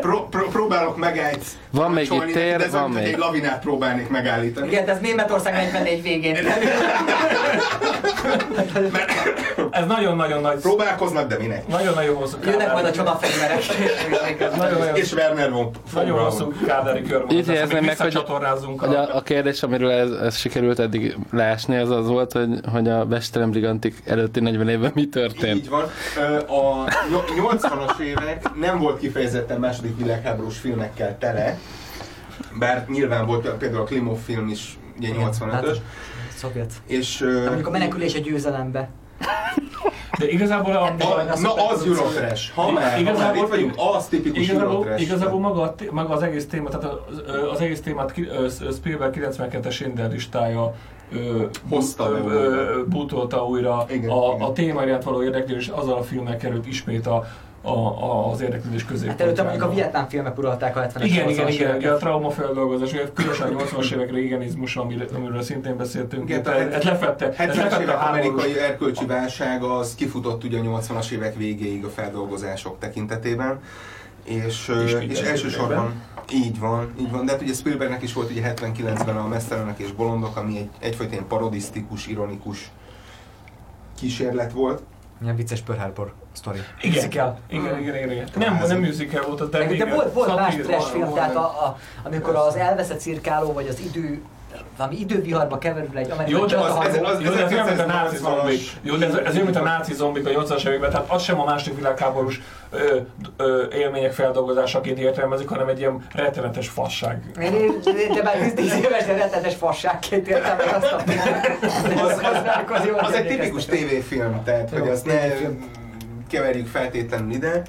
pró- pró- próbálok megállt Van még itt tér, de van még. egy lavinát próbálnék megállítani. Igen, de ez Németország 44 végén. Ez nagyon-nagyon nagy... Próbálkoznak, de minek? Nagyon-nagyon hosszú Jönnek majd a csodafegyverek. És Werner von nagyon hosszú kádári kör van. Itt még meg, hogy- Hogy a... a, a kérdés, amiről ez, ez sikerült eddig leásni, az az volt, hogy, hogy a Besterem Brigantik előtti 40 évben mi történt. Így van. A ny- 80-as évek nem volt kifejezetten második világháborús filmekkel tele, bár nyilván volt például a Klimov film is, ugye 85-ös, Hát, Szovjet. és... Ö, mondjuk a menekülés a győzelembe. De igazából a... a, na az Eurotrash, ha már, ha Igazából- már itt vagyunk, az tipikus Igazából, igazából maga, a maga az egész téma, tehát az, az egész témát Spielberg 92-es Schindler listája Hozta bútolta újra. Igen, a, igen. a téma iránt való érdeklődés azzal a filmmel került ismét a, a, a, az érdeklődés Hát középpontjába. előtte mondjuk a vietnám filmek uralták a 70-es Igen, igen, 80-as igen, igen, a traumafeldolgozás, ugye különösen a 80-as évek régenizmus, amiről, amiről szintén beszéltünk. Igen, tehát ez lefette, ez 70-es lefette a évek amerikai erkölcsi válság az kifutott ugye a 80-as évek végéig a feldolgozások tekintetében. És, És és, elsősorban így van, így van. De hát ugye Spielbergnek is volt ugye 79-ben a Mesztelenek és Bolondok, ami egy, egyfajta ilyen parodisztikus, ironikus kísérlet volt. Milyen vicces Pearl Harbor sztori. Igen, Musical. igen, igen, igen, igen. Nem, nem musical volt, az, de, De, volt, volt más trash film, tehát a, a, amikor az elveszett cirkáló, vagy az idő, valami időviharba keverül egy amerikai Jó, de az, ez, az, jó, de ez olyan, mint a náci 1980-as zombik. Jó, de ez, ez olyan, mint a náci zombik a 80-as években, tehát az sem a második világháborús ö, ö, élmények feldolgozásaként értelmezik, hanem egy ilyen rettenetes fasság. Én, de már 10 éves, de rettenetes fasságként értem meg azt a. Az, Az, az, az, egy tipikus tévéfilm, tehát Jó, hogy azt ne keverjük feltétlenül ide.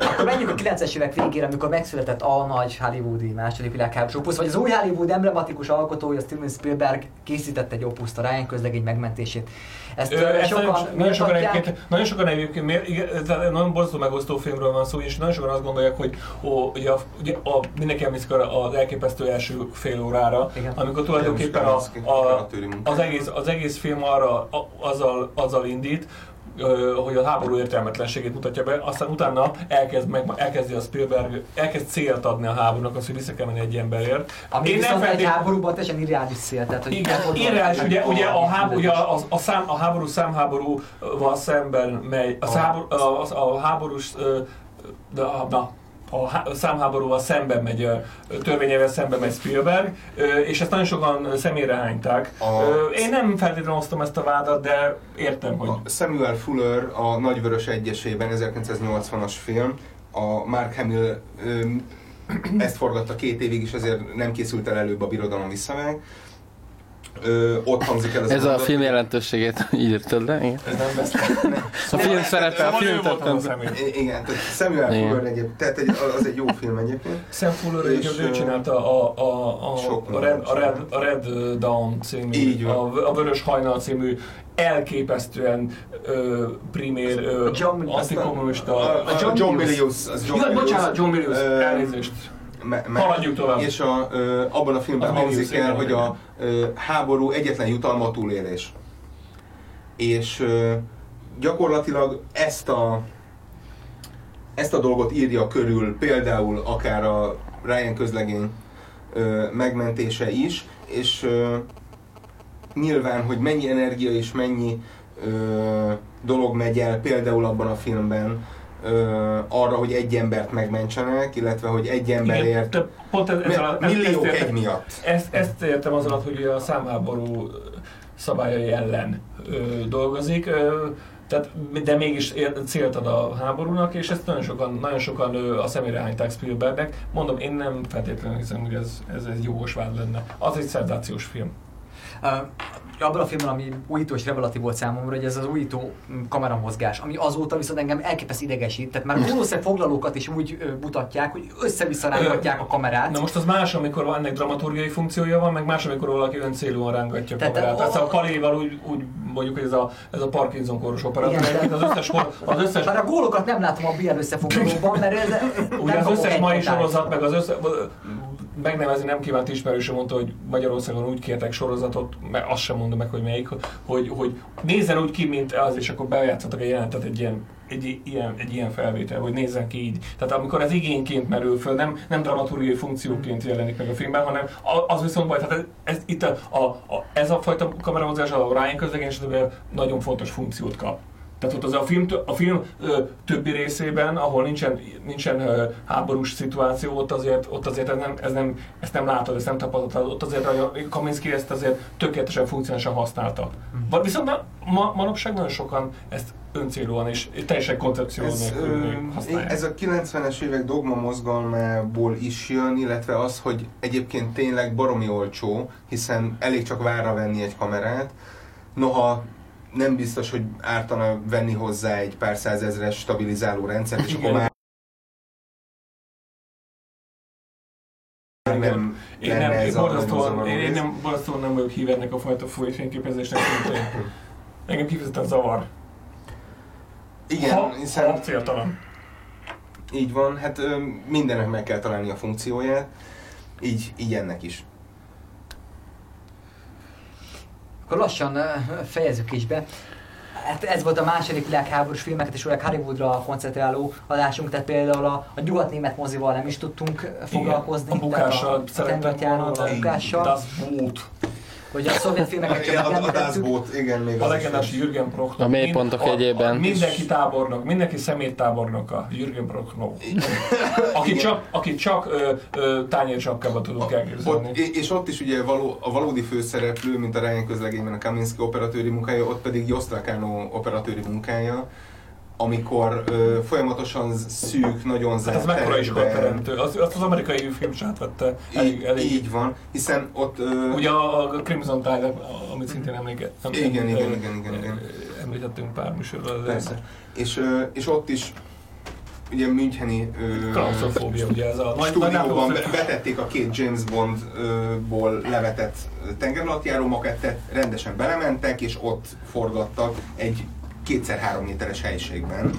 Akkor menjünk a 90-es évek végére, amikor megszületett a nagy hollywoodi második világháborús opusz, vagy az új Hollywood emblematikus alkotója Steven Spielberg készített egy opuszt a Ryan közlegény megmentését. Ezt Ö, ezt sokan nagyon, nagyon sokan egyébként, nagyon sokan egyébként, miért, igen, nagyon borzasztó megosztó filmről van szó, és nagyon sokan azt gondolják, hogy ó, ugye, a, ugye a, mindenki emlékszik az elképesztő első fél órára, Igen. amikor tulajdonképpen a, a, az, egész, az egész film arra a, azzal, azzal indít, hogy a háború értelmetlenségét mutatja be, aztán utána elkezd, meg, elkezdi a Spielberg, elkezd célt adni a háborúnak, az, hogy vissza kell menni egy emberért. Ami viszont egy háborúban teljesen irreális cél. Tehát, hogy Igen, irreális, ugye, ugye, a, háború, ugye a, a, szám, a háború számháborúval szemben megy, a, a, a, a háborús, de na, a há- a számháborúval szemben megy, ö, törvényével szemben megy Spielberg, és ezt nagyon sokan személyre hányták. A- Én nem feltétlenül osztom ezt a vádat, de értem, hogy... A Samuel Fuller a Nagyvörös Egyesében, 1980-as film, a Mark Hamill ezt forgatta két évig, és ezért nem készült el előbb a Birodalom visszavág. Ö, ott hangzik el az Ez a mondat. film jelentőségét így írtad le? Igen. Ez nem vesz. A film szerepe, a film a. I- Igen, tehát Samuel. Fuller egyéb, tehát egy, az egy jó film egyébként. Sam Fuller, egyébként ő csinálta a, a, a, a, Red, a, Red, a Red Dawn című, a, a Vörös Hajnal című elképesztően ö, primér, ö, antikommunista. A, a John, John Milius. Milius. Az John Milius. bocsánat, John Milius, elnézést. Me, me, Haladjunk tovább. És a, ö, abban a filmben hangzik el, hogy a ö, háború egyetlen jutalma a túlélés. és ö, gyakorlatilag ezt a ezt a dolgot írja körül például akár a Ryan közlegény ö, megmentése is, és ö, nyilván, hogy mennyi energia és mennyi ö, dolog megy el például abban a filmben ö, arra, hogy egy embert megmentsenek, illetve hogy egy emberért te pont ez, ez alatt, ezt, ezt, milliók egy miatt. ezt, ezt értem az alatt, hogy a számháború szabályai ellen ö, dolgozik. Ö, tehát, de mégis célt ad a háborúnak, és ezt nagyon sokan, nagyon sokan ö, a szemére hányták Spielbergnek. Mondom, én nem feltétlenül hiszem, hogy ez, ez egy jogos vád lenne. Az egy szenzációs film. Uh, abban a filmben, ami újító és revelatív volt számomra, hogy ez az újító mm, kameramozgás, ami azóta viszont engem elképesz idegesít. Tehát már valószínűleg foglalókat is úgy mutatják, hogy össze-vissza rángatják a kamerát. Na most az más, amikor van ennek dramaturgiai funkciója van, meg más, amikor valaki öncélúan rángatja a kamerát. a- Tehát a paléval úgy, úgy mondjuk, hogy ez a, ez a Parkinson kóros operatúr, Igen, de- egyébként az összes, az összes Bár a gólokat nem látom a BL összefoglalóban, mert ez Ugye az összes mai sorozat, meg az össze, megnevezni nem kívánt ismerősöm mondta, hogy Magyarországon úgy kértek sorozatot, mert azt sem mondom meg, hogy melyik, hogy, hogy nézzen úgy ki, mint az, és akkor bejátszottak egy jelentet egy ilyen, egy, ilyen, egy ilyen felvétel, hogy nézzen ki így. Tehát amikor ez igényként merül föl, nem, nem dramaturgiai funkcióként jelenik meg a filmben, hanem az viszont baj, tehát ez, ez itt a, a, a, ez a fajta kameramozgás, a Ryan közlegény nagyon fontos funkciót kap. Tehát ott az a film, a film ö, többi részében, ahol nincsen, nincsen ö, háborús szituáció, ott azért, ott azért ez nem, ez nem, ezt nem látod, ezt nem tapasztalod. Ott azért a Kaminski ezt azért tökéletesen funkcionálisan használta. Mhm. Viszont ma, ma, manapság nagyon sokan ezt öncélúan és teljesen koncepció Ez, használják. ez a 90-es évek dogma mozgalmából is jön, illetve az, hogy egyébként tényleg baromi olcsó, hiszen elég csak várra venni egy kamerát. Noha nem biztos, hogy ártana venni hozzá egy pár százezres stabilizáló rendszert, és akkor már nem Én nem, én borzasztóan, zavaró én, én nem, borzasztóan nem vagyok hív ennek a fajta fényképezésnek. Engem kifejezetten zavar. Igen, ha, hiszen ha céltalan. így van, hát ö, mindennek meg kell találni a funkcióját, így, így ennek is. Akkor lassan fejezzük is be. Hát ez volt a második világháborús filmeket és főleg Hollywoodra koncentráló adásunk, tehát például a, a nyugat-német mozival nem is tudtunk foglalkozni. Igen, a bukással a, a a bukással. Das Boot. Hogy a szovjet filmeket csak Igen, a, a. Dászbót, igen, még A legendás. Jürgen Prochnow. A mélypontok Mind- jegyében. Mindenki tábornok, mindenki szeméttábornoka, Jürgen Prochnow. Aki csak, aki csak ö, ö, tányércsapkával tudunk elképzelni. Ott, és ott is ugye való, a valódi főszereplő, mint a Ryan közlegényben a Kaminski operatőri munkája, ott pedig Jostrakano operatőri munkája, amikor ö, folyamatosan szűk, nagyon Hát zárt ez mekkora is teremtő. Az, azt az amerikai film is átvette. Elég, Így, elég. így van, hiszen ott... Ö, Ugye a, a Crimson Tide, amit szintén emléket, em- Igen, igen, em- igen, igen, igen. említettünk pár műsorral. Persze. És, ö, és ott is ugye Müncheni Klaustrofóbia, ugye ez a nagy, stúdióban betették a két James Bondból levetett tengeralattjáró makettet, rendesen belementek, és ott forgattak egy kétszer három méteres helyiségben,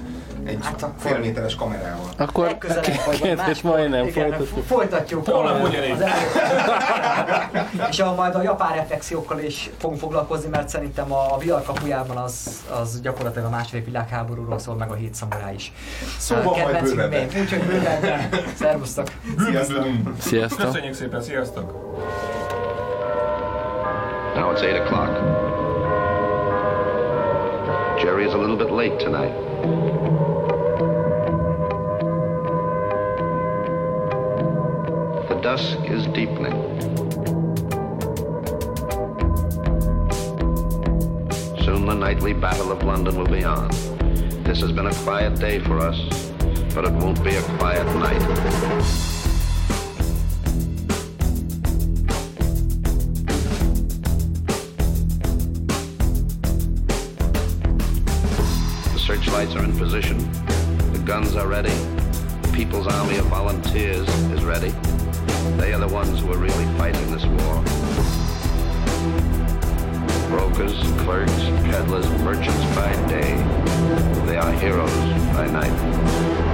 egy Hát akkor- fél méteres kamerával. Akkor máskor. majdnem Igen, folytatjuk. Folytatjuk. Holnap ugyanígy. És a, majd a japán reflexiókkal is fogunk foglalkozni, mert szerintem a VR kapujában az, az gyakorlatilag a második világháborúról szól, meg a hét szamurá is. Szóval majd bővebben. Úgyhogy bővebben. Szervusztok! Sziasztok! Sziasztok! Köszönjük szépen, sziasztok! Now it's 8 o'clock. Jerry is a little bit late tonight. The dusk is deepening. Soon the nightly battle of London will be on. This has been a quiet day for us, but it won't be a quiet night. Guns are ready. The People's Army of Volunteers is ready. They are the ones who are really fighting this war. Brokers, clerks, peddlers, merchants by day. They are heroes by night.